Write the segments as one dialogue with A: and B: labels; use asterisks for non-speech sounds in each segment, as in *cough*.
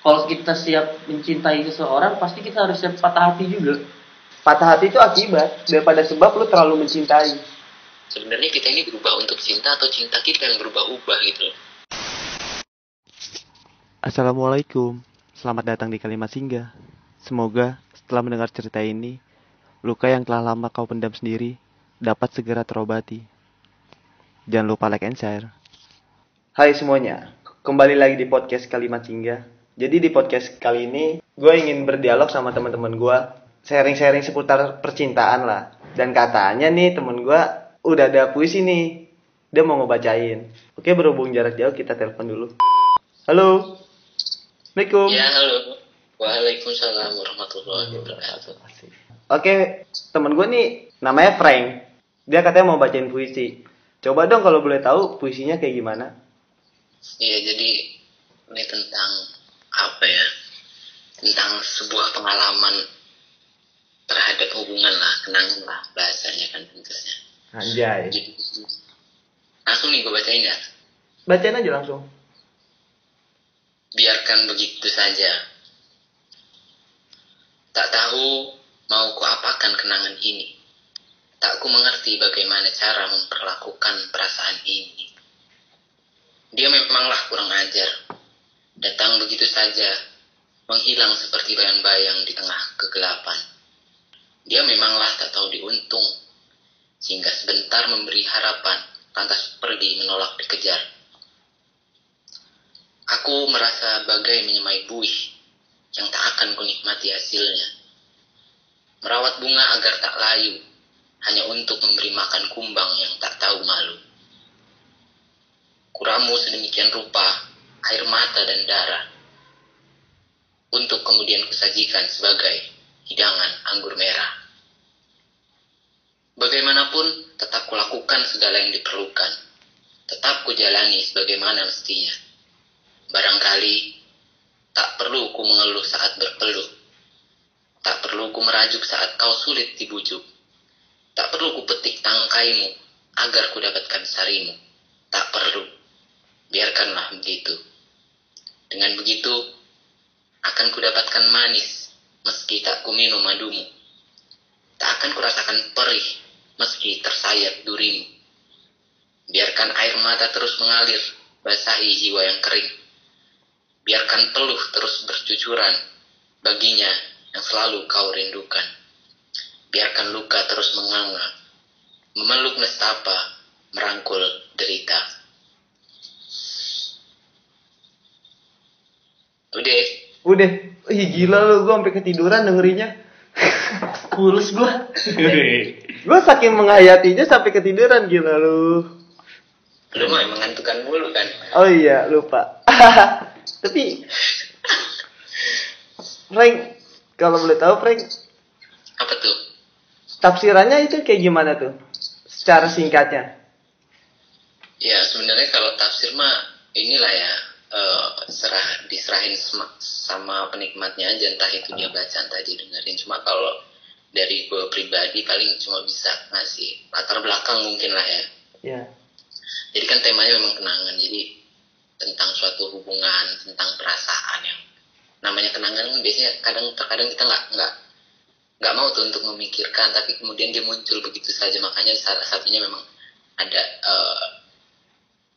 A: kalau kita siap mencintai seseorang pasti kita harus siap patah hati juga
B: Patah hati itu akibat daripada sebab lu terlalu mencintai.
C: sebenarnya kita ini berubah untuk cinta atau cinta kita yang berubah-ubah gitu.
D: Assalamualaikum, selamat datang di Kalimat Singgah. Semoga setelah mendengar cerita ini, luka yang telah lama kau pendam sendiri dapat segera terobati. Jangan lupa like and share.
B: Hai semuanya, kembali lagi di podcast Kalimat Singgah. Jadi di podcast kali ini, gue ingin berdialog sama teman-teman gue, sharing-sharing seputar percintaan lah. Dan katanya nih temen gue udah ada puisi nih, dia mau ngebacain. Oke berhubung jarak jauh kita telepon dulu. Halo, Assalamualaikum.
C: Ya halo. Waalaikumsalam warahmatullahi wabarakatuh.
B: Oke, temen gue nih namanya Frank. Dia katanya mau bacain puisi. Coba dong kalau boleh tahu puisinya kayak gimana?
C: Iya jadi ini tentang apa ya? Tentang sebuah pengalaman terhadap hubungan lah, kenangan lah bahasanya kan tentunya.
B: Anjay.
C: Jadi, langsung nih gue bacain ya.
B: Bacain aja langsung.
C: Biarkan begitu saja. Tak tahu mau kuapakan kenangan ini. Tak ku mengerti bagaimana cara memperlakukan perasaan ini. Dia memanglah kurang ajar. Datang begitu saja, menghilang seperti bayang-bayang di tengah kegelapan. Dia memanglah tak tahu diuntung, sehingga sebentar memberi harapan, lantas pergi menolak dikejar. Aku merasa bagai menyemai buih yang tak akan kunikmati hasilnya. Merawat bunga agar tak layu, hanya untuk memberi makan kumbang yang tak tahu malu. Kuramu sedemikian rupa, air mata dan darah, untuk kemudian kusajikan sebagai hidangan anggur merah. Bagaimanapun, tetap kulakukan segala yang diperlukan. Tetap kujalani sebagaimana mestinya. Barangkali tak perlu ku mengeluh saat berpeluh. Tak perlu ku merajuk saat kau sulit dibujuk. Tak perlu ku petik tangkaimu agar ku dapatkan sarimu. Tak perlu. Biarkanlah begitu. Dengan begitu, akan ku dapatkan manis meski tak ku minum madumu. Tak akan kurasakan perih meski tersayat durimu. Biarkan air mata terus mengalir, basahi jiwa yang kering. Biarkan peluh terus bercucuran baginya yang selalu kau rindukan. Biarkan luka terus menganga, memeluk nestapa, merangkul derita. Udah,
B: Udah, ih gila lu, gue sampai ketiduran dengerinnya. *laughs*
A: Pulus gua
B: Gue saking menghayatinya sampai ketiduran gila lu.
C: lu mah mengantukan mulu kan?
B: Oh iya, lupa. *laughs* Tapi Frank, kalau boleh tahu Frank,
C: Apa tuh?
B: tafsirannya itu kayak gimana tuh? Secara singkatnya.
C: Ya sebenarnya kalau tafsir mah inilah ya eh, serah diserahin sama, sama penikmatnya aja entah itu dia baca entah dia dengerin. Cuma kalau dari gue pribadi paling cuma bisa ngasih latar belakang mungkin lah ya.
B: Ya.
C: jadi kan temanya memang kenangan jadi tentang suatu hubungan tentang perasaan yang namanya kenangan kan biasanya kadang terkadang kita nggak nggak nggak mau tuh untuk memikirkan tapi kemudian dia muncul begitu saja. Makanya salah satunya memang ada eh,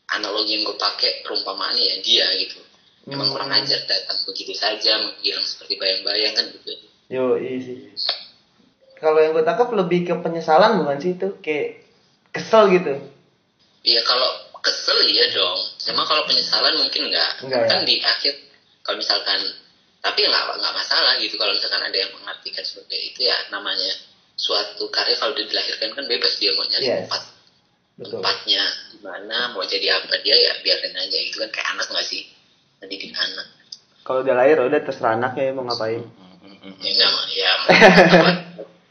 C: analogi yang gue pakai perumpamaannya ya dia gitu memang
B: Hmm.
C: kurang ajar datang begitu saja menghilang seperti bayang-bayang kan gitu
B: Yo, iya sih. Kalau yang gue tangkap lebih ke penyesalan bukan sih itu? Kayak kesel gitu.
C: Iya kalau kesel iya dong. Cuma kalau penyesalan mungkin enggak.
B: Enggak,
C: kan
B: ya?
C: di akhir kalau misalkan tapi nggak nggak masalah gitu kalau misalkan ada yang mengartikan sebagai itu ya namanya suatu karya kalau dia dilahirkan kan bebas dia mau nyari
B: Yes.
C: tempat
B: Betul.
C: tempatnya gimana mau jadi apa dia ya biarin aja itu kan kayak anak nggak sih mendidik anak
B: Kalau udah lahir udah terserah anaknya mau ngapain.
C: ya enggak ya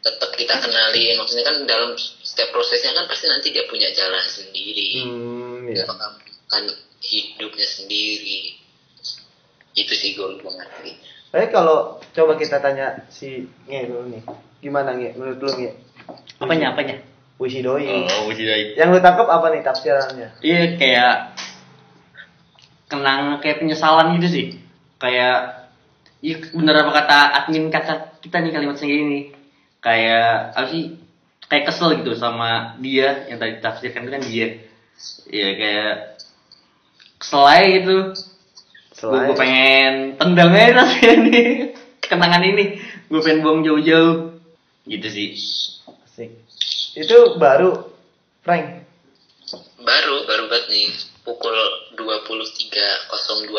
C: tetap kita kenalin maksudnya kan dalam setiap prosesnya kan pasti nanti dia punya jalan sendiri
B: Hmm, ya.
C: mengamalkan hidupnya sendiri itu sih gue gue ngerti
B: Tapi kalau coba kita tanya si Nge dulu nih. Gimana Nge? Menurut lu Nge?
A: apanya apanya
B: Puisi doi.
E: Oh, Wusi Doi.
B: Yang lu tangkap apa nih tafsirannya?
A: iya kayak kenang kayak penyesalan gitu sih. Kayak Iya bener apa kata admin kakak kita nih kalimat sendiri ini. Kayak apa sih kayak kesel gitu sama dia yang tadi tafsirkan itu kan dia. Ya kayak kesel aja gitu. Gue pengen tendang aja rasanya nih *laughs* kenangan ini. Gue pengen buang jauh-jauh. Gitu sih.
B: Asik. Itu baru Frank.
C: Baru, baru banget nih. Pukul 23.02.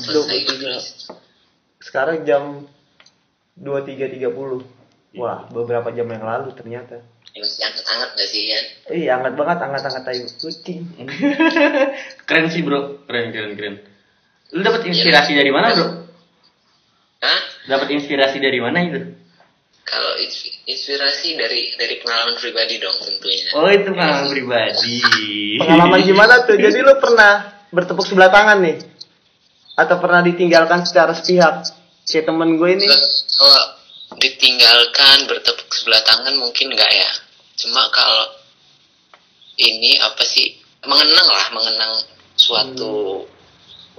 C: Selesai
B: 23.
C: tulis.
B: Sekarang jam 23.30. Wah, beberapa jam yang lalu ternyata.
C: Ya, masih hangat-hangat gak sih, Yan?
B: Iya, hangat banget, hangat-hangat tai kucing. *laughs*
A: keren sih bro keren keren keren lu dapat inspirasi dari mana bro
C: Hah?
A: dapat inspirasi dari mana itu
C: Kalau inspi- inspirasi dari dari pengalaman pribadi dong tentunya.
A: oh itu pengalaman pribadi
B: Pengalaman gimana tuh? *laughs* Jadi lu pernah bertepuk sebelah tangan nih? Atau pernah ditinggalkan secara sepihak? Kayak temen gue ini.
C: Kalau ditinggalkan bertepuk sebelah tangan mungkin nggak ya. Cuma kalau ini apa sih mengenang lah, mengenang suatu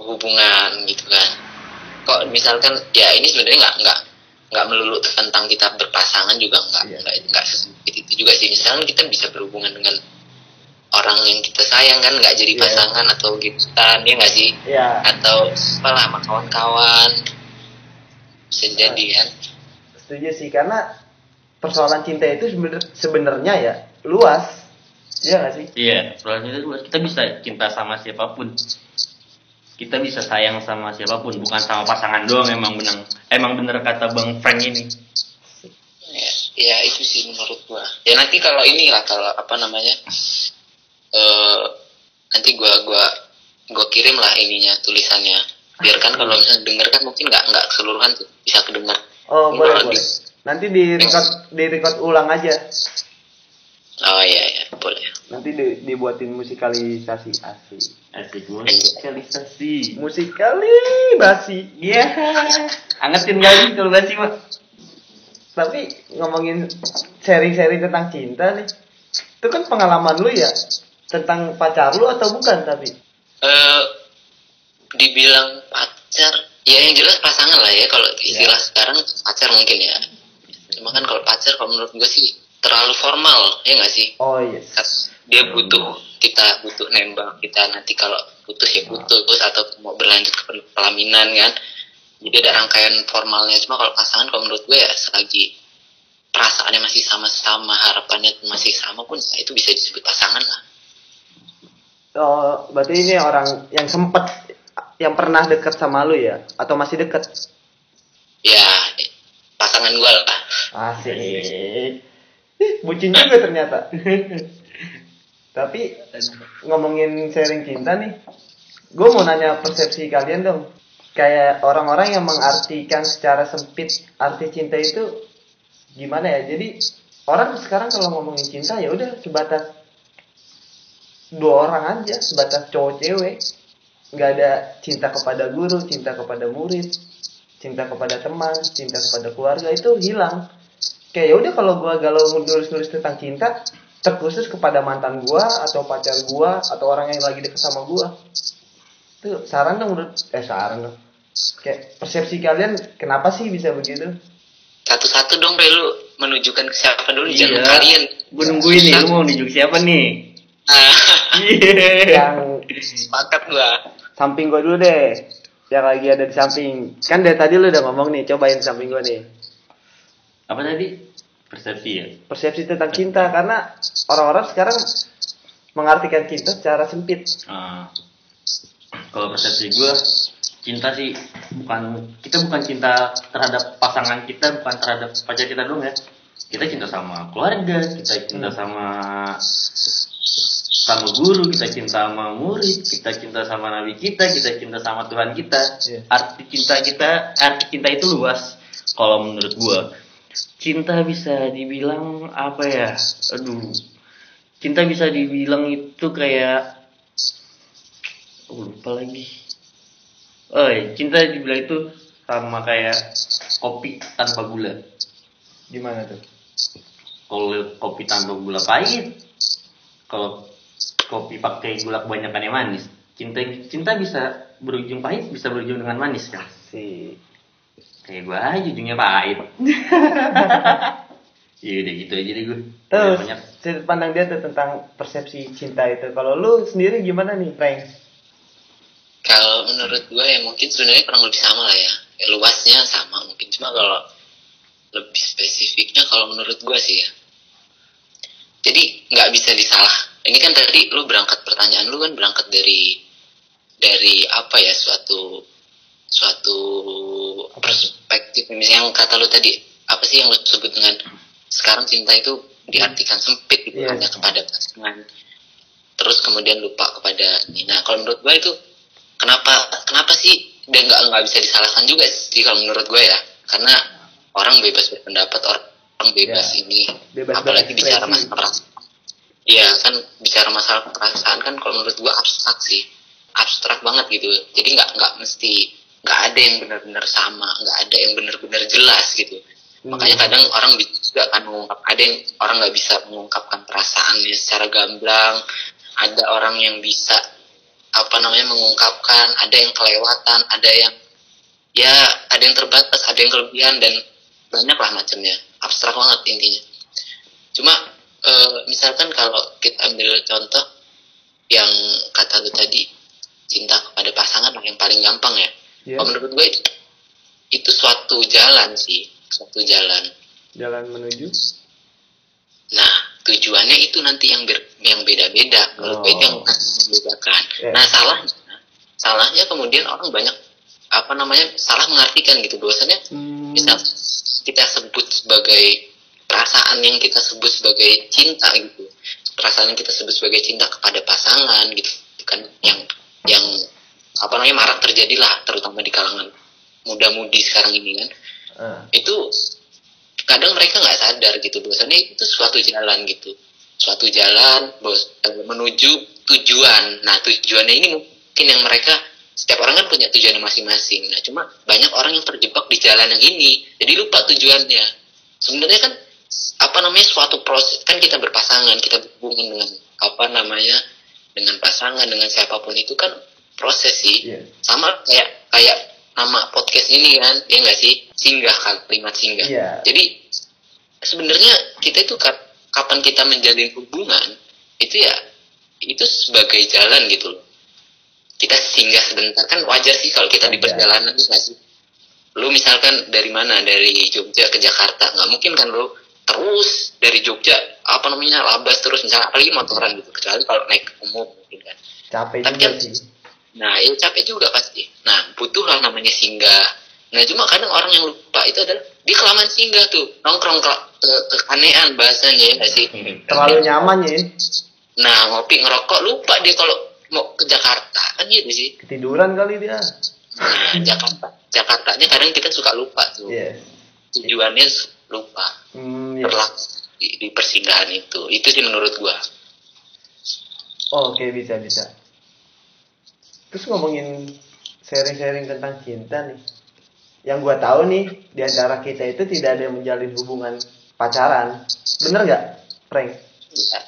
C: hubungan gitu kan. Kok misalkan ya ini sebenarnya nggak nggak nggak melulu tentang kita berpasangan juga nggak
B: Iya.
C: nggak nggak itu juga sih. Misalkan kita bisa berhubungan dengan orang yang kita sayang kan nggak jadi
B: Iya.
C: pasangan atau gitu kan ya nggak sih
B: Ya,
C: atau apalah sama kawan-kawan bisa jadi kan
B: setuju sih karena persoalan cinta itu sebenarnya ya luas. Iya gak sih?
A: iya soalnya itu luas. kita bisa cinta sama siapa pun kita bisa sayang sama siapa pun bukan sama pasangan doang emang benar emang bener kata bang Frank ini
C: ya, ya itu sih menurut gua ya nanti kalau ini lah kalau apa namanya eh nanti gua gua gua kirim lah ininya tulisannya biar kan kalau misalnya denger kan mungkin nggak nggak keseluruhan tuh bisa kedengar
B: Oh, boleh, boleh.
C: di-
B: Nanti di record, di record ulang aja.
C: oh iya iya boleh
B: Nanti di- dibuatin musikalisasi asik.
A: Asik musikalisasi
B: Musikali basi.
A: iya angetin kali kalau basi mah
B: Tapi ngomongin sharing-sharing tentang cinta nih. Itu kan pengalaman lu ya tentang pacar lu atau bukan tapi?
C: eh dibilang pacar ya yang jelas pasangan lah ya kalau istilah sekarang pacar mungkin ya cuma kan kalau pacar kalau menurut gue sih terlalu formal ya nggak sih
B: Oh yes.
C: dia butuh kita butuh nembak kita nanti kalau putus ya putus atau mau berlanjut ke pelaminan kan jadi ada rangkaian formalnya cuma kalau pasangan kalau menurut gue ya selagi perasaannya masih sama-sama harapannya masih sama pun ya itu bisa disebut pasangan lah
B: Oh, berarti ini orang yang sempet yang pernah deket sama lu ya atau masih deket?
C: ya pasangan gue lah
B: Asik. Bucin juga ternyata. *laughs* Tapi ngomongin sharing cinta nih, gue mau nanya persepsi kalian dong. Kayak orang-orang yang mengartikan secara sempit arti cinta itu gimana ya? Jadi orang sekarang kalau ngomongin cinta ya udah sebatas dua orang aja, sebatas cowok cewek. Nggak ada cinta kepada guru, cinta kepada murid, cinta kepada teman, cinta kepada keluarga itu hilang kayak ya udah kalau gua galau nulis-nulis tentang cinta terkhusus kepada mantan gua atau pacar gua atau orang yang lagi deket sama gua. Itu saran dong menurut eh saran dong. Kayak persepsi kalian kenapa sih bisa begitu?
C: Satu-satu dong lu menunjukkan ke siapa dulu
A: Iya.
C: jangan kalian.
A: Gue nungguin nih lu mau nunjuk siapa nih?
C: Ah.
A: Iya.
B: Yang
C: sepakat gua.
B: samping gua dulu deh yang lagi ada di samping. Kan dari tadi lu udah ngomong nih cobain samping gua nih.
A: Apa tadi persepsi ya.
B: Persepsi tentang cinta karena orang-orang sekarang mengartikan cinta secara sempit.
A: Ah, kalau persepsi gue cinta sih bukan kita bukan cinta terhadap pasangan kita bukan terhadap pacar kita dong ya. Kita cinta sama keluarga kita cinta sama sama guru kita cinta sama murid kita cinta sama nabi kita kita cinta sama Tuhan kita.
B: Iya.
A: arti cinta kita arti cinta itu luas kalau menurut gue cinta bisa dibilang apa ya? Aduh. Cinta bisa dibilang itu kayak oh, lupa lagi. Oh iya, cinta dibilang itu sama kayak kopi tanpa gula.
B: Gimana tuh?
A: Kalau kopi tanpa gula pahit. Kalau kopi pakai gula kebanyakan yang manis. Cinta cinta bisa berujung pahit bisa berujung dengan manis kan
B: si
A: kayak gue aja ujungnya pahit *laughs* iya udah gitu aja deh gue
B: Terus
A: banyak
B: sudut pandang dia tuh tentang persepsi cinta itu. Kalau lu sendiri gimana nih, Frank?
C: Kalau menurut gue ya mungkin sebenarnya kurang lebih sama lah ya. Ya, Luasnya sama mungkin cuma kalau lebih spesifiknya kalau menurut gue sih ya. Jadi nggak bisa disalah. Ini kan tadi lu berangkat pertanyaan lu kan berangkat dari dari apa ya suatu suatu? Perspektif misalnya yang kata lu tadi apa sih yang lu sebut dengan sekarang cinta itu diartikan sempit gitu
B: Iya.
C: hanya kepada pasangan. Terus kemudian lupa kepada. Nah kalau menurut gue itu kenapa kenapa sih dan nggak nggak bisa disalahkan juga sih kalau menurut gue ya? Karena orang bebas berpendapat orang bebas
B: Ya.
C: ini.
B: Bebas
C: apalagi bicara masalah perasaan. Iya kan bicara masalah perasaan kan kalau menurut gue abstrak sih. Abstrak banget gitu. Jadi nggak nggak mesti nggak ada yang benar-benar sama nggak ada yang benar-benar jelas gitu.
B: Hmm.
C: makanya kadang orang juga kan mengungkap ada yang orang nggak bisa mengungkapkan perasaannya secara gamblang ada orang yang bisa apa namanya mengungkapkan ada yang kelewatan ada yang ya ada yang terbatas ada yang kelebihan dan banyak lah macamnya. Abstrak banget intinya. Cuma eh, misalkan kalau kita ambil contoh yang kata lu tadi cinta kepada pasangan yang paling gampang ya
B: Ya,
C: kalau menurut gue itu, itu suatu jalan sih suatu jalan
B: jalan menuju.
C: Nah, tujuannya itu nanti yang ber- yang beda-beda. Menurut gue itu yang
B: Oh.
C: akan membedakan.
B: Ya.
C: Nah, salahnya, salahnya kemudian orang banyak apa namanya salah mengartikan gitu. Bahwasannya
B: Hmm,
C: misal kita sebut sebagai perasaan yang kita sebut sebagai cinta gitu, perasaan yang kita sebut sebagai cinta kepada pasangan gitu, kan yang yang apa namanya marak terjadilah terutama di kalangan muda-mudi sekarang ini kan.
B: Ah,
C: itu kadang mereka nggak sadar gitu bahwasannya itu suatu jalan gitu. Suatu jalan bos eh, menuju tujuan. Nah tujuannya ini mungkin yang mereka setiap orang kan punya tujuan masing-masing. Nah cuma banyak orang yang terjebak di jalan yang ini jadi lupa tujuannya. Sebenarnya kan apa namanya suatu proses kan kita berpasangan kita berhubungan dengan apa namanya dengan pasangan dengan siapa pun itu kan proses sih.
B: Iya.
C: sama kayak kayak nama podcast ini kan ya nggak sih? Singgah kalimat singgah.
B: Iya.
C: jadi sebenarnya kita itu kap- kapan kita menjalin hubungan itu ya itu sebagai jalan gitu. Loh kita singgah sebentar kan wajar sih kalau kita di perjalanan itu nggak sih? Lu misalkan dari mana? Dari Jogja ke Jakarta. Nggak mungkin kan lu terus dari Jogja apa namanya labas terus misalnya apalagi motoran gitu. Kecuali kalau naik umum mungkin kan.
B: Capek
C: Tapi
B: juga
C: kan-
B: sih.
C: Nah, itu capek juga pasti. Nah, butuhlah namanya singgah. Nah, cuma kadang orang yang lupa itu adalah dia kelamaan singgah tuh, nongkrong ke, ke, kekanean bahasanya ya nggak sih.
B: Terlalu nyaman ya.
C: Nah, ngopi ngerokok lupa dia kalau mau ke Jakarta kan gitu sih.
B: Ketiduran kali dia.
C: Nah, Jakarta, Jakartanya kadang kita suka lupa tuh.
B: Yes.
C: Tujuannya lupa
B: Hmm, yes.
C: terlalu di, di persinggahan itu. Itu sih menurut gua.
B: Oh, Oke, bisa bisa. Terus ngomongin sharing-sharing tentang cinta nih. Yang gua tahu nih, di antara kita itu tidak ada yang menjalin hubungan pacaran. Bener nggak, Frank?
C: Benar.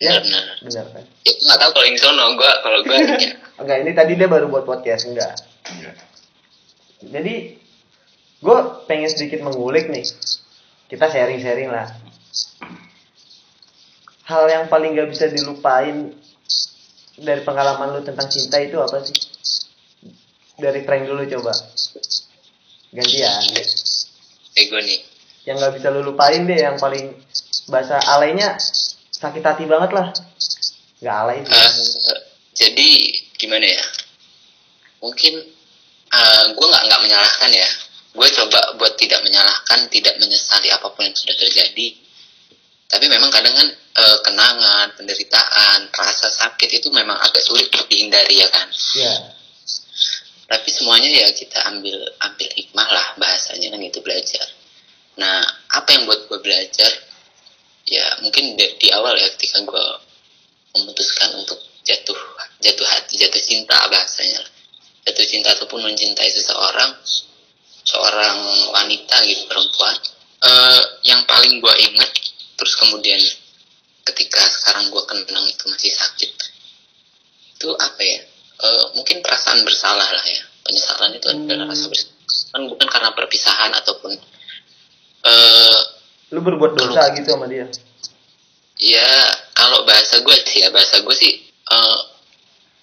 B: Ya,
C: Benar.
B: bener kan?
C: Ya, nggak tahu kalau yang sono gua kalau gua *laughs* ya,
B: Enggak, ini tadi dia baru buat podcast, enggak. Jadi, gue pengen sedikit mengulik nih. Kita sharing-sharing lah. Hal yang paling gak bisa dilupain dari pengalaman lu tentang cinta itu apa sih? Dari Frank dulu coba. Gantian.
C: kayak gua nih.
B: Yang gak bisa lu lupain deh, yang paling bahasa alainya sakit hati banget lah. Gak alay sih.
C: Eh, jadi gimana ya? Mungkin eh gue nggak nggak menyalahkan ya. Gue coba buat tidak menyalahkan, tidak menyesali apa pun yang sudah terjadi. Tapi memang kadang kan eh, kenangan, penderitaan, rasa sakit itu memang agak sulit untuk dihindari ya kan.
B: Ya.
C: Tapi semuanya ya kita ambil ambil hikmah lah bahasanya kan itu belajar. Nah apa yang buat gue belajar? Ya mungkin di, di awal ya ketika gue memutuskan untuk jatuh jatuh hati jatuh cinta bahasanya jatuh cinta ataupun mencintai seseorang seorang wanita gitu perempuan eh yang paling gue ingat terus kemudian ketika sekarang gue kenang itu masih sakit. Itu apa ya? Eh, mungkin perasaan bersalah lah ya. Penyesalan itu adalah rasa bersalah. Kan bukan karena perpisahan ataupun eh
B: Lu berbuat dosa gitu sama dia.
C: ya kalau bahasa gue sih ya bahasa gue sih eh,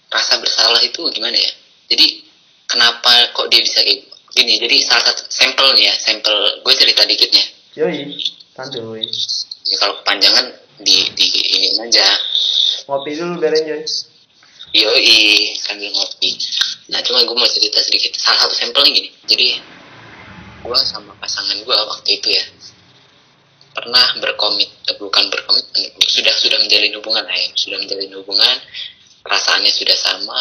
C: rasa bersalah itu gimana ya? Jadi kenapa kok dia bisa kayak gini? Jadi salah satu sampel nih ya sampel gue cerita dikit nih.
B: Yoi, santuy.
C: ya kalau kepanjangan di di ini aja.
B: Ngopi dulu biarin Joy.
C: yoi sambil ngopi. Nah cuma gue mau cerita sedikit. Salah satu sampelnya gini. Jadi gue sama pasangan gue waktu itu ya pernah berkomit bukan berkomit sudah sudah menjalin hubungan lah ya. Sudah menjalin hubungan perasaannya sudah sama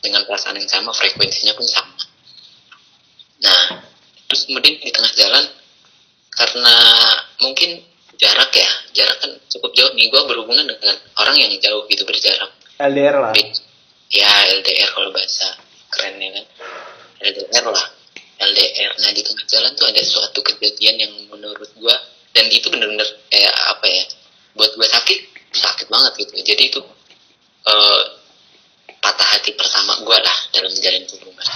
C: dengan perasaan yang sama frekuensinya pun sama. Nah terus kemudian di tengah jalan karena mungkin jarak ya jarak kan cukup jauh. Nih gue berhubungan dengan orang yang jauh gitu berjarak.
B: LDR lah.
C: ya LDR kalau bahasa kerennya kan. LDR lah LDR nah di tengah jalan tuh ada suatu kejadian yang menurut gua dan itu bener-bener kayak apa ya buat gua sakit sakit banget gitu. Jadi itu eh, patah hati pertama gua lah dalam menjalin hubungan.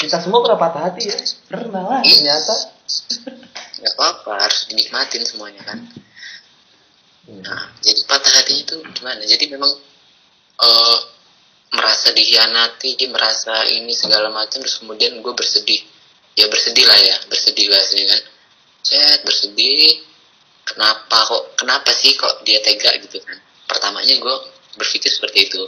B: Kita semua pernah patah hati ya. Pernah lah ternyata. *laughs*
C: nggak apa-apa harus dinikmatin semuanya kan? Nah jadi patah hati itu gimana? Jadi memang eh, merasa dikhianati merasa ini segala macam terus kemudian gue bersedih. Ya bersedih lah ya bersedih bahasanya kan? Chat bersedih. Kenapa kok kenapa sih kok dia tega gitu kan? Pertamanya gue berpikir seperti itu.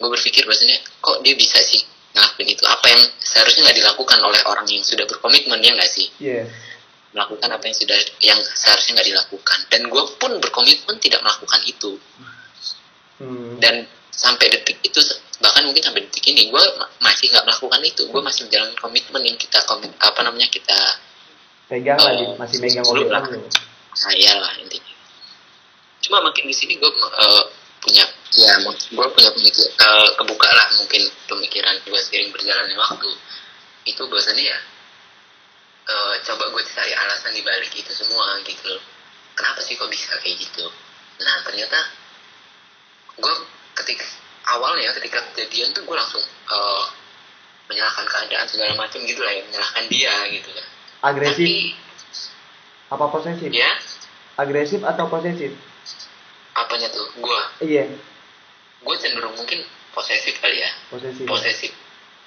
C: Gue berpikir bahasanya kok dia bisa sih ngelakuin itu apa yang seharusnya nggak dilakukan oleh orang yang sudah berkomitmen ya nggak sih
B: Iya.
C: melakukan apa yang sudah yang seharusnya nggak dilakukan dan gue pun berkomitmen tidak melakukan itu
B: Hmm.
C: dan sampai detik itu bahkan mungkin sampai detik ini gue masih nggak melakukan itu gue masih menjalankan komitmen yang kita komit apa namanya kita
B: Pegang
C: Oh.
B: lagi, masih megang komitmen
C: lah.
B: lu.
C: saya lah intinya cuma makin di sini gue eh, punya ya gue punya pemikir eh, kebuka lah mungkin pemikiran gue seiring berjalannya waktu. Itu bahwasannya ya eh, coba gue cari alasan di balik itu semua gitu loh. Kenapa sih kok bisa kayak gitu? Nah ternyata gue ketika awalnya ketika kejadian tuh gue langsung eh, menyalahkan keadaan segala macam gitu lah ya menyalahkan dia gitu kan.
B: Agresif?
C: Tapi
B: apa posesif?
C: ya?
B: Agresif atau posesif?
C: apanya tuh? Gue
B: Iya,
C: gue cenderung mungkin posesif kali ya.
B: Posesif.
C: posesif.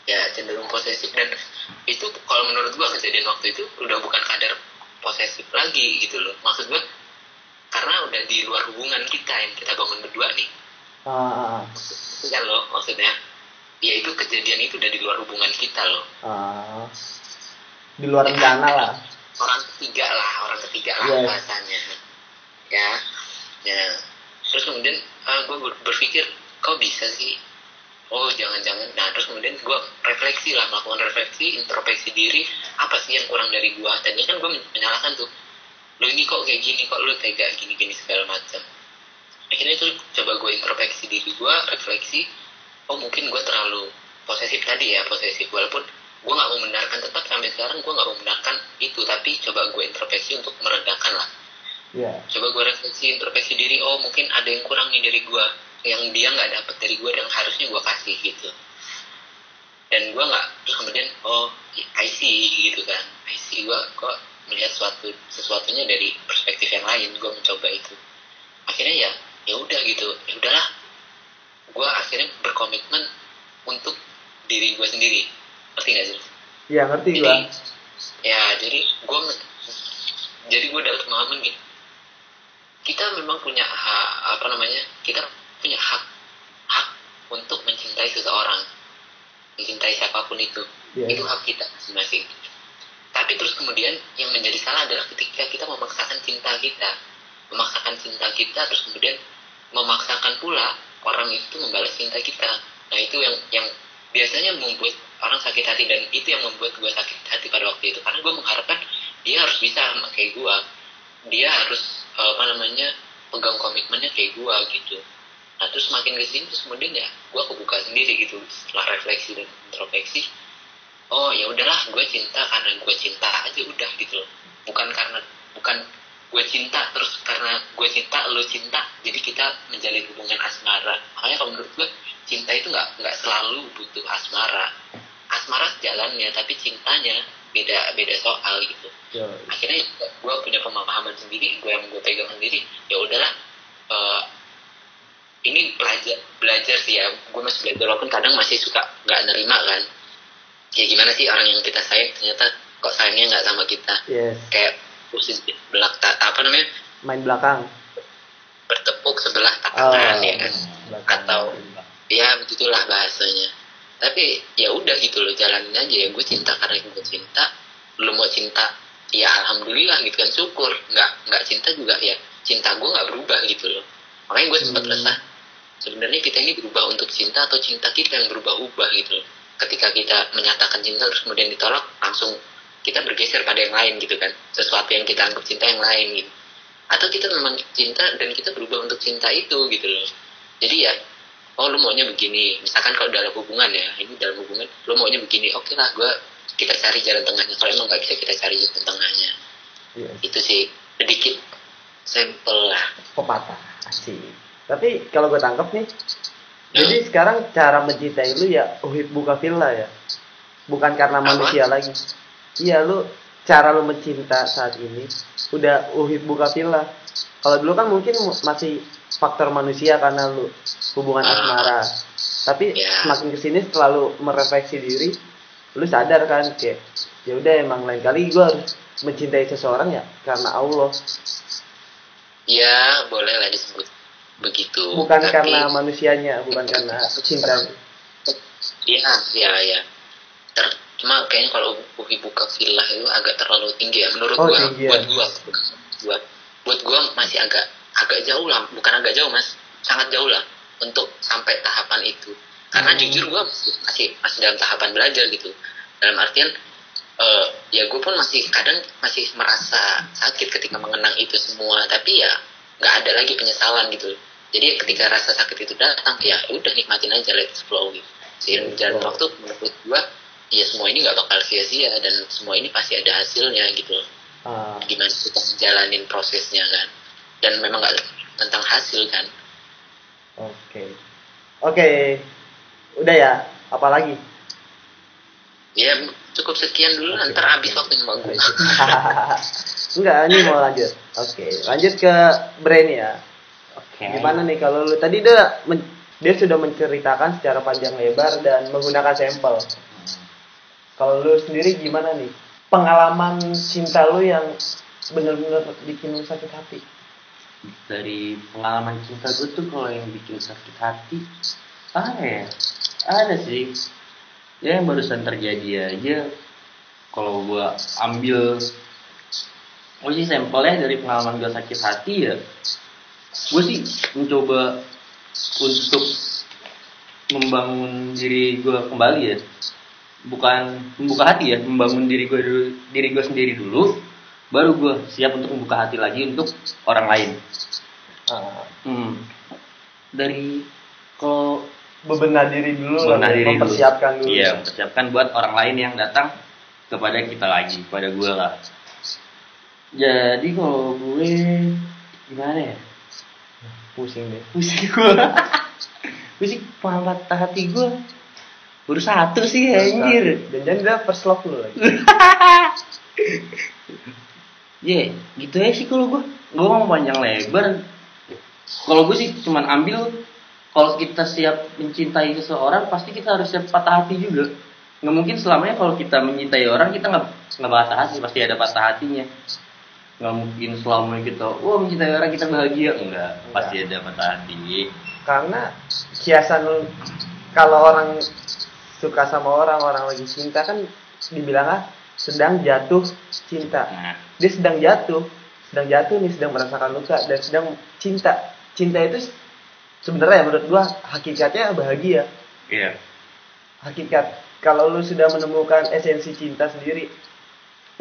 C: Ya cenderung posesif. Dan itu kalau menurut gue kejadian waktu itu udah bukan kadar posesif lagi gitu loh. Maksud gue karena udah di luar hubungan kita yang kita bangun berdua nih.
B: Ah,
C: ya loh maksudnya. Ya itu kejadian itu udah di luar hubungan kita loh.
B: Ah. Di luar rencana lah.
C: orang ketiga lah orang ketiga lah
B: Yes.
C: bahasanya. Ya. Ya. Terus kemudian gue berpikir kok bisa sih? Oh jangan-jangan. Nah terus kemudian gue refleksi lah melakukan refleksi introspeksi diri apa sih yang kurang dari gue tadinya kan gue menyalahkan tuh. Lo ini kok kayak gini? Kok lo tega gini-gini segala macam? Akhirnya itu coba gue introspeksi diri gue refleksi oh mungkin gue terlalu posesif tadi ya posesif. Walaupun gue nggak membenarkan tetap sampai sekarang gue nggak membenarkan itu. Tapi coba gue introspeksi untuk meredakan lah.
B: Iya.
C: coba gue refleksi introspeksi diri oh mungkin ada yang kurang nih dari gue yang dia nggak dapet dari gue yang harusnya gue kasih gitu. Dan gue nggak terus kemudian oh I see gitu kan. I see gue kok melihat suatu sesuatunya dari perspektif yang lain gue mencoba itu. Akhirnya ya ya udah gitu. Ya udahlah. Gue akhirnya berkomitmen untuk diri gue sendiri. Ngerti nggak sih
B: Iya, ngerti gua.
C: ya jadi gue jadi gue dapat pemahaman gini. Kita memang punya apa namanya kita punya hak hak untuk mencintai seseorang. Mencintai siapa pun itu.
B: Iya.
C: itu hak kita masing-masing. Tapi terus kemudian yang menjadi salah adalah ketika kita memaksakan cinta kita. Memaksakan cinta kita terus kemudian memaksakan pula orang itu membalas cinta kita. Nah itu yang yang biasanya membuat orang sakit hati dan itu yang membuat gue sakit hati pada waktu itu. Karena gue mengharapkan dia harus bisa sama kayak gue dia harus eh, apa namanya pegang komitmennya kayak gue gitu nah terus makin ke sini terus kemudian ya gue kebuka sendiri gitu setelah refleksi dan introspeksi. Oh ya udahlah gue cinta karena gue cinta aja udah gitu loh. Bukan karena bukan gue cinta terus karena gue cinta lo cinta jadi kita menjalin hubungan asmara. Makanya kalau menurut gue cinta itu nggak nggak selalu butuh asmara. Asmara jalannya tapi cintanya beda beda soal gitu.
B: Yo.
C: akhirnya gue punya pemahaman sendiri gue yang gue pegang sendiri. Ya udahlah eh, ini belajar belajar sih ya. Gue masih belajar walaupun kadang masih suka nggak nerima kan. Ya gimana sih orang yang kita sayang ternyata kok sayangnya nggak sama kita?
B: Yes.
C: kayak posisi belak apa namanya?
B: Main belakang.
C: bertepuk sebelah
B: Oh.
C: tangan ya kan?
B: Belakang.
C: atau ya begitulah bahasanya. Tapi ya udah gitu loh jalanin aja ya. Gue cinta karena gue cinta. Lu mau cinta ya alhamdulillah gitu kan syukur. Nggak nggak cinta juga ya. Cinta gue nggak berubah gitu loh. Makanya gue sempat
B: Hmm.
C: resah sebenarnya kita ini berubah untuk cinta atau cinta kita yang berubah-ubah gitu loh. Ketika kita menyatakan cinta terus kemudian ditolak langsung kita bergeser pada yang lain gitu kan. Sesuatu yang kita anggap cinta yang lain gitu. Atau kita memang cinta dan kita berubah untuk cinta itu gitu loh. Jadi ya oh lu maunya begini. Misalkan kalau dalam hubungan ya ini dalam hubungan lu maunya begini oke lah gue kita cari jalan tengahnya. Kalau emang nggak bisa kita cari jalan tengahnya.
B: Yes.
C: itu sih sedikit sampel lah.
B: Pepatah. Asik. Tapi kalau gue tangkap nih,
C: Ya.
B: jadi sekarang cara mencintai lu ya uhib buka villa ya. Bukan karena
C: Apa?
B: manusia lagi. Iya lu cara lu mencinta saat ini udah uhib buka villa. Kalau dulu kan mungkin mu- masih faktor manusia karena lu hubungan
C: Ah.
B: asmara. Tapi
C: Ya.
B: semakin ke sini setelah lu merefleksi diri, lu sadar kan kayak ya udah emang lain kali gue harus mencintai seseorang ya karena Allah
C: ya boleh lah disebut begitu
B: bukan
C: Tapi-
B: karena manusianya bukan karena cinta
C: Iya, iya, iya. Ter, cuma kayaknya kalau Uhi buka villa itu agak terlalu tinggi ya menurut
B: Oh,
C: gua.
B: tinggi ya.
C: Buat gua, buat buat gua masih agak agak jauh lah, bukan agak jauh mas, sangat jauh lah untuk sampai tahapan itu. Karena
B: Hmm.
C: jujur gua masih, masih dalam tahapan belajar gitu. Dalam artian eh, ya gue pun masih kadang masih merasa sakit ketika mengenang itu semua, tapi ya nggak ada lagi penyesalan gitu. Jadi ketika rasa sakit itu datang, ya udah nikmatin aja let it flow gitu. Seiring berjalan waktu menurut gua ya semua ini nggak bakal sia-sia dan semua ini pasti ada hasilnya gitu.
B: Ah,
C: gimana kita menjalanin prosesnya kan? Dan memang nggak tentang hasil kan?
B: Oke. Oke. Udah ya? Apalagi
C: ya cukup sekian dulu.
B: Oke.
C: ntar habis waktunya gua *laughs* *laughs*
B: enggak ini mau lanjut oke lanjut ke Brain ya
A: Oke.
B: gimana nih kalau lu tadi dia dia sudah menceritakan secara panjang lebar dan menggunakan sampel kalau lu sendiri gimana nih pengalaman cinta lu yang bener-bener bikin lu sakit hati
A: Dari pengalaman cinta gue tuh kalau yang bikin sakit hati, apa ya? Ada sih. Ya yang barusan terjadi aja. Kalau gue ambil, gue sih sampelnya dari pengalaman gue sakit hati ya. Gue sih mencoba untuk membangun diri gue kembali ya bukan membuka hati ya membangun diri gue dulu diri gue sendiri dulu baru gue siap untuk membuka hati lagi untuk orang lain
B: Ah,
A: hmm. dari kalau
B: bebenah diri dulu
A: Bebenah diri dulu.
B: mempersiapkan dulu
A: iya mempersiapkan buat orang lain yang datang kepada kita lagi kepada gue lah jadi kalau gue gimana ya
B: pusing deh
A: pusing gue *laughs* pusing patah hati gue baru satu sih anjir
B: dan jangan dia first love lu lagi *laughs*
A: Ya, gitu aja sih kalau gue. Gue mau panjang lebar. Kalau gue sih cuman ambil kalau kita siap mencintai seseorang pasti kita harus siap patah hati juga. Nggak mungkin selamanya kalau kita mencintai orang kita nggak nggak patah hati pasti ada patah hatinya. Nggak mungkin selamanya kita wah mencintai orang kita bahagia. Enggak pasti ada patah hati.
B: karena kiasan kalau orang suka sama orang orang lagi cinta kan dibilang ah sedang jatuh cinta.
A: Nah,
B: dia sedang jatuh sedang jatuh nih sedang merasakan luka dan sedang cinta. Cinta itu sebenarnya menurut gua hakikatnya bahagia.
A: Iya.
B: hakikat. Kalau lu sudah menemukan esensi cinta sendiri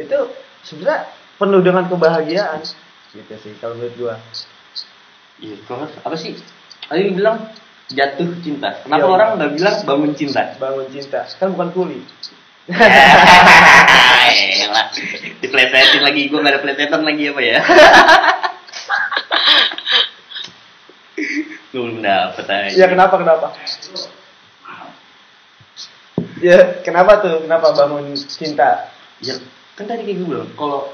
B: itu sebenarnya penuh dengan kebahagiaan gitu sih kalau menurut gua
A: Iya, kalau apa sih? Tadi bilang jatuh cinta. Kenapa
B: Iya.
A: orang nggak bilang bangun cinta?
B: bangun cinta kan bukan kuli
A: Elah, *laughs* diplesetin lagi gue gak ada plesetan lagi apa ya? *laughs* Gue belum dapet aja.
B: ya kenapa kenapa Ya, kenapa tuh? Kenapa bangun cinta?
A: ya kan tadi kayak gue bilang kalau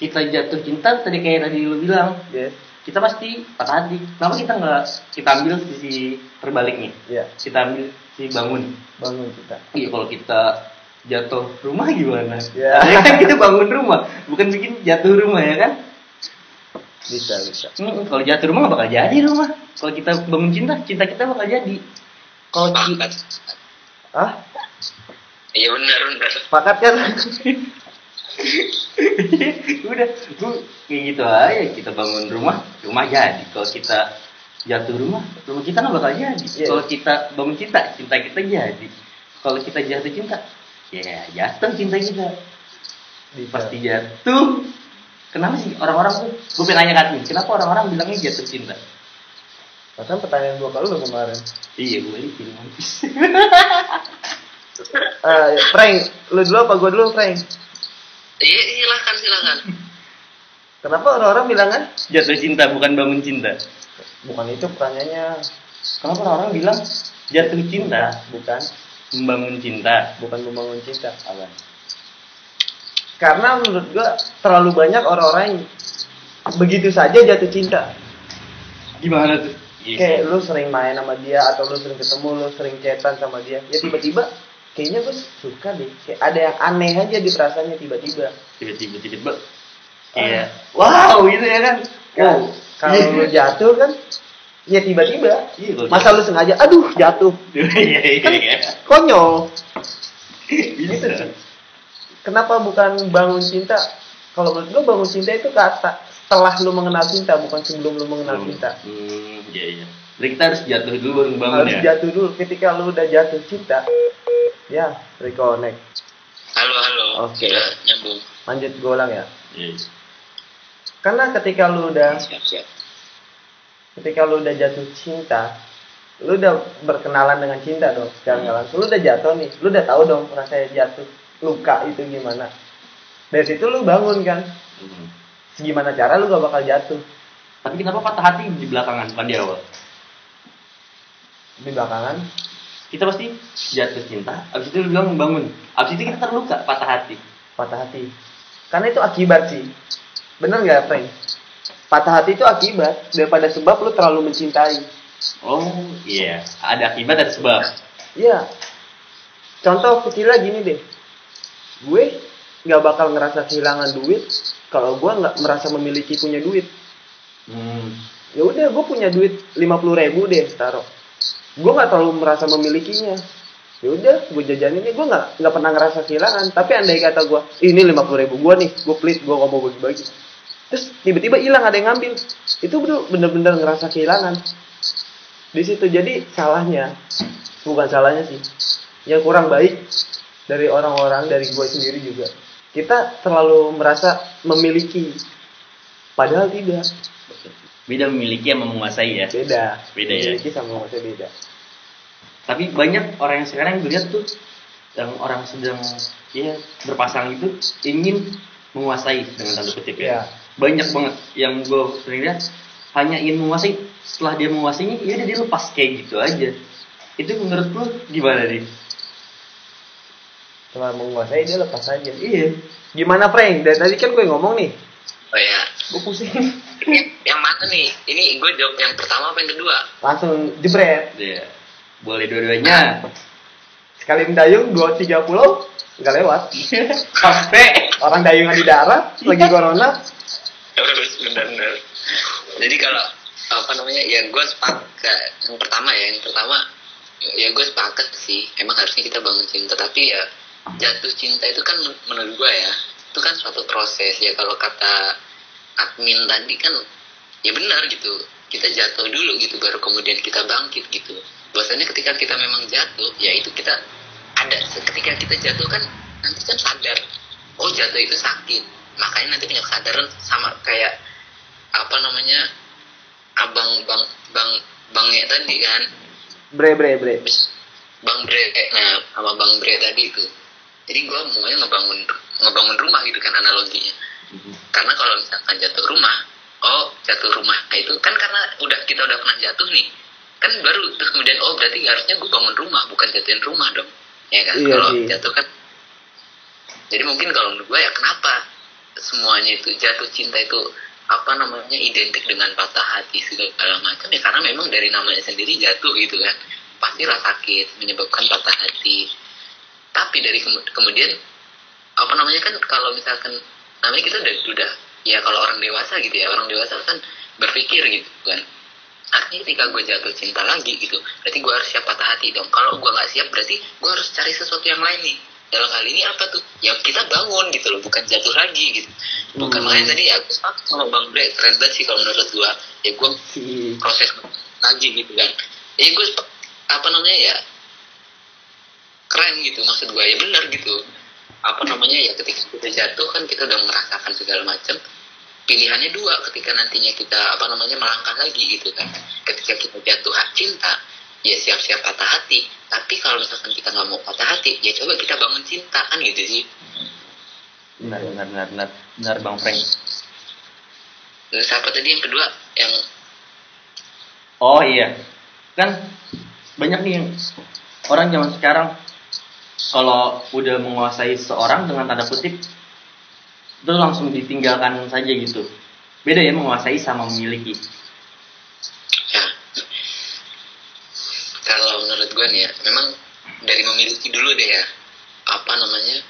A: kita jatuh cinta tadi kayak tadi lu bilang
B: Ya,
A: kita pasti patah hati kenapa kita nggak kita ambil sisi terbaliknya
B: ya,
A: kita ambil si bangun
B: bangun cinta.
A: iya kalau kita jatuh rumah gimana
B: Ya. *laughs*
A: ya kan kita bangun rumah bukan bikin jatuh rumah ya kan
B: Bisa, bisa.
A: Mm, kalau jatuh rumah nggak bakal jadi rumah kalau kita bangun cinta cinta kita bakal jadi kalau kita
C: Sepakat.
B: Ah,
C: Iya benar benar.
B: sepakat kan? *laughs*
A: udah gue kayak gitu aja. Kita bangun rumah rumah jadi. Kalau kita jatuh rumah rumah kita nggak bakal jadi.
B: Iya.
A: kalau kita bangun cinta cinta kita jadi. Kalau kita jatuh cinta ya jatuh cinta kita.
B: Bisa.
A: pasti jatuh. Kenapa sih orang-orang tuh? Gue pengen nanya Katmi kenapa orang-orang bilangnya jatuh cinta?
B: Bahkan pertanyaan gua kalau lu kemarin.
A: iya gue balikin mampus *laughs*
B: Eh, Frank, lu dulu apa gua dulu, Frank?
C: Iya silakan silakan.
B: Kenapa orang-orang bilangan?
A: jatuh cinta bukan bangun cinta
B: Bukan itu pertanyaannya.
A: kenapa orang-orang bilang jatuh cinta
B: Bukan,
A: membangun cinta
B: bukan membangun cinta. Karena menurut gua terlalu banyak orang-orang yang begitu saja jatuh cinta.
A: gimana tuh
B: Kayak lu sering main sama dia atau lu sering ketemu, lu sering chatan sama dia. Ya tiba-tiba kayaknya gue suka deh. Kayak ada yang aneh aja di perasaannya tiba-tiba.
A: tiba-tiba tiba-tiba kayak wow gitu ya kan
B: Kan, kalau lu jatuh kan ya tiba-tiba.
A: Iya,
B: Masa lu sengaja, aduh jatuh. *laughs*
A: iya iya iya
B: Konyol.
A: bisa
B: Kenapa bukan bangun cinta? Kalau menurut gue bangun cinta itu kata setelah lu mengenal cinta, bukan sebelum lu mengenal cinta.
A: hmm iya iya jadi kita harus jatuh dulu baru bangun
B: Harus
A: ya
B: jatuh dulu. Ketika lu udah jatuh cinta, ya reconnect.
C: Halo halo.
B: Oke.
C: Sudah nyambung.
B: Lanjut gue ulang ya.
A: Iya.
B: Karena ketika lu udah
C: Siap siap.
B: ketika lu udah jatuh cinta, lu udah berkenalan dengan cinta dong. Secara nggak langsung lu udah jatuh nih, lu udah tahu dong rasanya jatuh luka itu gimana. Dari situ lu bangun kan,
A: Hmm.
B: gimana cara lu gak bakal jatuh
A: tapi kenapa patah hati di belakangan bukan di awal
B: di belakangan.
A: Kita pasti jatuh cinta abis itu bilang bangun abis itu kita terluka patah hati
B: patah hati. Karena itu akibat sih. Bener nggak, Frank? Patah hati itu akibat daripada sebab lu terlalu mencintai.
A: oh iya ada akibat ada sebab
B: Iya. Contoh kecilnya gini deh. Gue nggak bakal ngerasa kehilangan duit kalau gue nggak merasa memiliki punya duit.
A: hmm.
B: Ya udah, gue punya duit 50 ribu deh, taruh. Gue nggak terlalu merasa memilikinya. Ya udah, gue jajaninnya gue nggak nggak pernah ngerasa kehilangan. Tapi andai kata gue, "Ih, ini 50 ribu gue nih, gue pelit, gue mau bagi-bagi. Terus tiba-tiba hilang ada yang ngambil. Itu bener- bener-bener ngerasa kehilangan. Di situ jadi salahnya, bukan salahnya sih. Yang kurang baik dari orang-orang dari gue sendiri juga. Kita terlalu merasa memiliki, padahal tidak.
A: Beda memiliki sama menguasai ya
B: Beda.
A: Beda ya?
B: Memiliki sama maksudnya beda.
A: tapi banyak orang yang sekarang yang gue lihat tuh yang orang sedang ya berpasang itu ingin menguasai dengan tanda kutip
B: Iya.
A: ya banyak banget yang gue sering lihat hanya ingin menguasai setelah dia menguasainya ya dia lepas kayak gitu aja itu menurut lu gimana nih
B: Setelah menguasai dia lepas aja.
A: iya
B: Gimana Frank? Dari tadi kan gue ngomong nih.
C: Oh ya.
B: Gue pusing.
C: Yang mana nih? Ini gue jawab yang pertama apa yang kedua?
B: Langsung jebret.
A: Iya. boleh dua-duanya
B: Sekali mendayung dua tiga pulau nggak lewat.
A: sampai
B: Orang dayungan di darat lagi corona.
C: Benar-benar. Jadi kalau apa namanya ya gue sepakat yang pertama ya yang pertama ya gue sepakat sih emang harusnya kita bangun cinta tapi ya jatuh cinta itu kan menurut gue ya itu kan suatu proses ya kalau kata admin tadi kan ya benar gitu. Kita jatuh dulu gitu baru kemudian kita bangkit gitu. Bahwasanya ketika kita memang jatuh ya itu kita ada. Ketika kita jatuh kan nanti kan sadar. Oh jatuh itu sakit. Makanya nanti punya kesadaran sama kayak apa namanya abang bang bang bangnya tadi kan.
B: Bre bre bre.
C: bang bre nah sama bang bre tadi itu. Jadi gue maunya ngebangun ngebangun rumah gitu kan analoginya karena kalau misalkan jatuh rumah oh jatuh rumah itu kan karena udah kita udah pernah jatuh nih kan baru terus kemudian oh berarti harusnya gue bangun rumah bukan jatuhin rumah dong. Ya kan?
B: Iya
C: kalau
B: sih.
C: jatuh kan. Jadi mungkin kalau menurut gue ya kenapa semuanya itu jatuh cinta itu apa namanya identik dengan patah hati segala macam ya karena memang dari namanya sendiri jatuh gitu kan. Pastilah sakit menyebabkan patah hati. Tapi dari kemu- kemudian apa namanya kan kalau misalkan namanya kita udah udah ya kalau orang dewasa gitu ya orang dewasa kan berpikir gitu kan. Artinya ketika gue jatuh cinta lagi gitu berarti gue harus siap patah hati dong. Kalau gue nggak siap berarti gue harus cari sesuatu yang lain nih. Dalam hal ini apa tuh? Ya kita bangun gitu loh bukan jatuh lagi gitu. Bukan
B: Hmm.
C: makanya tadi ya aku sepakat sama bang Bre keren banget sih kalau menurut gue ya gue proses lagi gitu kan. Ya gue apa namanya ya keren gitu maksud gue ya benar gitu apa namanya ya ketika kita jatuh kan kita udah merasakan segala macam pilihannya dua ketika nantinya kita apa namanya melangkah lagi gitu kan. Ketika kita jatuh hak cinta ya siap-siap patah hati. Tapi kalau misalkan kita nggak mau patah hati ya coba kita bangun cinta kan gitu sih.
A: Benar benar benar benar. Benar bang Frank.
C: Terus apa tadi yang kedua? Yang
A: oh iya. Kan banyak nih yang orang zaman sekarang kalau udah menguasai seorang dengan tanda kutip itu langsung ditinggalkan saja gitu. Beda ya menguasai sama memiliki.
C: Ya kalau menurut gue nih ya memang dari memiliki dulu deh ya. Apa namanya?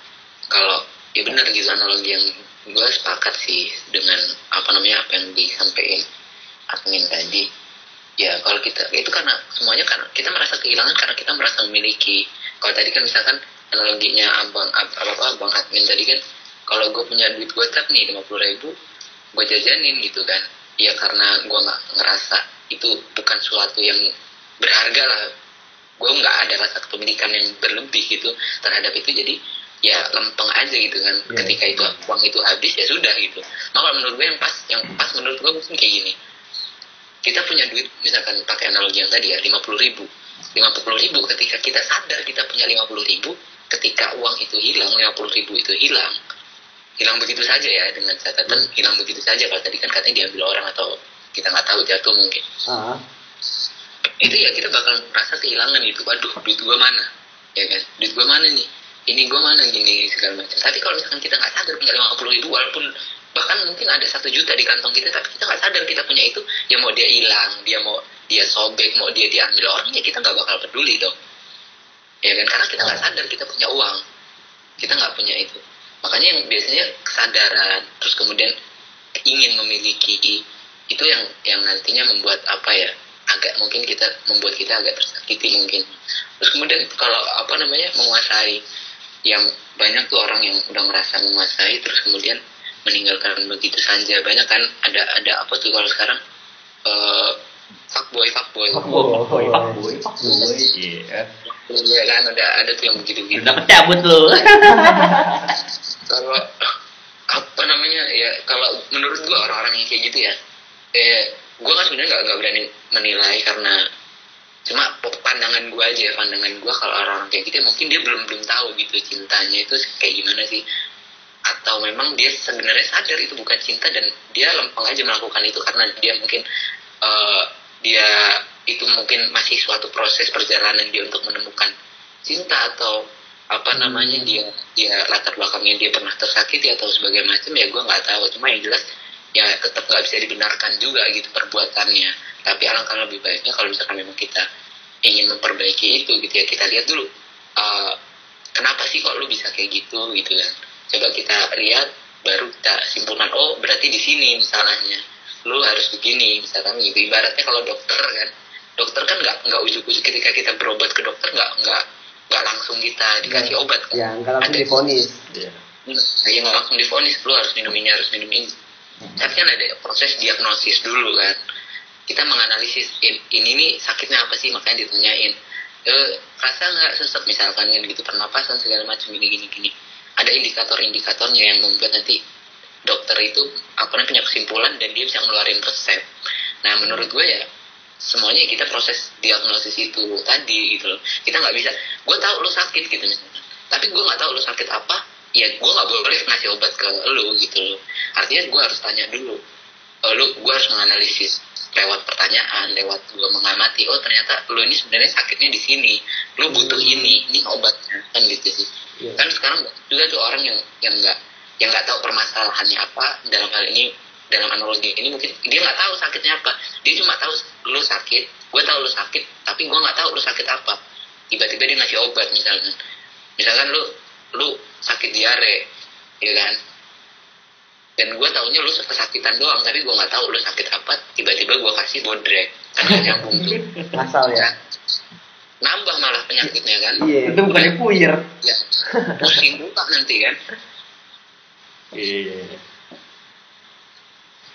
C: Kalau ya benar gitu analogi yang gue sepakat sih dengan apa namanya apa yang disampaikan admin tadi. Ya kalau kita itu karena semuanya karena kita merasa kehilangan karena kita merasa memiliki kalau tadi kan misalkan analoginya abang ab- apa apa abang admin tadi kan kalau gue punya duit gocap nih lima puluh ribu gue jajanin gitu kan. Ya karena gue nggak ngerasa itu bukan suatu yang berharga lah. Gue nggak ada rasa kepemilikan yang berlebih gitu terhadap itu. Jadi ya lempeng aja gitu kan.
B: Iya.
C: ketika itu uang itu habis ya sudah gitu. Maka menurut gue yang pas yang pas menurut gue mungkin kayak gini. Kita punya duit misalkan pakai analogi yang tadi ya lima puluh ribu lima puluh ribu. Ketika kita sadar kita punya lima puluh ribu ketika uang itu hilang lima puluh ribu itu hilang hilang begitu saja ya dengan catatan hilang begitu saja. Kalau tadi kan katanya diambil orang atau kita nggak tahu jatuh mungkin.
B: Ah.
C: Itu ya kita bakal merasa kehilangan gitu. Waduh duit gua mana? Ya kan? Duit gua mana nih? Ini gua mana gini segala macam. Tapi kalau misalkan kita nggak sadar punya lima puluh ribu walaupun bahkan mungkin ada satu juta di kantong kita tapi kita nggak sadar kita punya itu ya mau dia hilang dia mau dia sobek mau dia diambil orang ya kita nggak bakal peduli dong. Ya kan? Karena kita nggak sadar kita punya uang. Kita nggak punya itu. Makanya yang biasanya kesadaran terus kemudian ingin memiliki itu yang yang nantinya membuat apa ya agak mungkin kita membuat kita agak tersakiti mungkin. Terus kemudian kalau apa namanya menguasai yang banyak tuh orang yang udah merasa menguasai terus kemudian meninggalkan begitu saja. Banyak kan ada ada apa tuh kalau sekarang? Eh fuckboy fuckboy.
A: Fuckboy fuckboy. Fuckboy. Fuckboy. Iya
C: Iya kan ada ada tuh yang begitu gitu
A: udah kecabut lu. *laughs*
C: Kalau apa namanya ya kalau menurut gua orang-orang yang kayak gitu ya eh gua kan sebenarnya nggak nggak berani menilai karena cuma pandangan gua aja ya pandangan gua kalau orang-orang kayak gitu ya mungkin dia belum belum tahu gitu cintanya itu kayak gimana sih. Atau memang dia sebenarnya sadar itu bukan cinta dan dia lempeng aja melakukan itu karena dia mungkin eh, dia itu mungkin masih suatu proses perjalanan dia untuk menemukan cinta atau apa namanya dia dia latar belakangnya dia pernah tersakiti atau sebagai macam ya gue nggak tahu. Cuma yang jelas ya tetap nggak bisa dibenarkan juga gitu perbuatannya. Tapi alangkah lebih baiknya kalau misalkan memang kita ingin memperbaiki itu gitu ya. Kita lihat dulu eh, kenapa sih kok lu bisa kayak gitu gitu kan. Coba kita lihat baru kita simpulkan oh berarti di sini misalnya lu harus begini misalkan gitu. Ibaratnya kalau dokter kan dokter kan nggak nggak ujuk-ujuk ketika kita berobat ke dokter nggak nggak nggak langsung kita dikasih obat kan
B: ya nggak langsung
C: Ada-
B: difonis.
C: Yang nggak langsung difonis lu harus minum ini harus minum ini. Tapi kan ada proses diagnosis dulu kan. Kita menganalisis in- ini nih sakitnya apa sih? Makanya ditanyain eh rasa nggak sesek misalkan kan gitu pernapasan segala macam gini gini gini. Ada indikator-indikatornya yang membuat nanti dokter itu apa namanya punya kesimpulan dan dia bisa ngeluarin resep. Nah menurut gue ya semuanya kita proses diagnosis itu tadi gitu loh. Kita nggak bisa gue tahu lu sakit gitu misalnya. Tapi gue nggak tahu lu sakit apa ya gue nggak boleh ngasih obat ke lu gitu loh. Artinya gue harus tanya dulu. Eh, lu gue harus menganalisis lewat pertanyaan lewat gue mengamati oh ternyata lu ini sebenarnya sakitnya di sini. Lu butuh ini ini obat kan gitu sih.
B: Iya.
C: kan sekarang juga tuh orang yang yang nggak yang nggak tahu permasalahannya apa dalam hal ini dalam analogi ini. Mungkin dia nggak tahu sakitnya apa. Dia cuma tahu lu sakit gue tahu lu sakit tapi gue nggak tahu lu sakit apa. Tiba-tiba dia ngasih obat misalkan misalkan lu lu sakit diare ya kan? Dan gue taunya lu kesakitan doang tapi gue nggak tahu lu sakit apa. Tiba-tiba gue kasih bodrek nggak nyambung tuh.
B: Asal ya.
C: kan? Nambah malah penyakitnya kan?
B: Iya.
A: Itu bukannya puyer.
C: ya. Pusing juga nanti kan
A: Iya.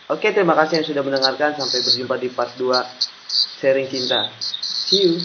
B: Oke, terima kasih yang sudah mendengarkan. Sampai berjumpa di part 2 sharing cinta. See you.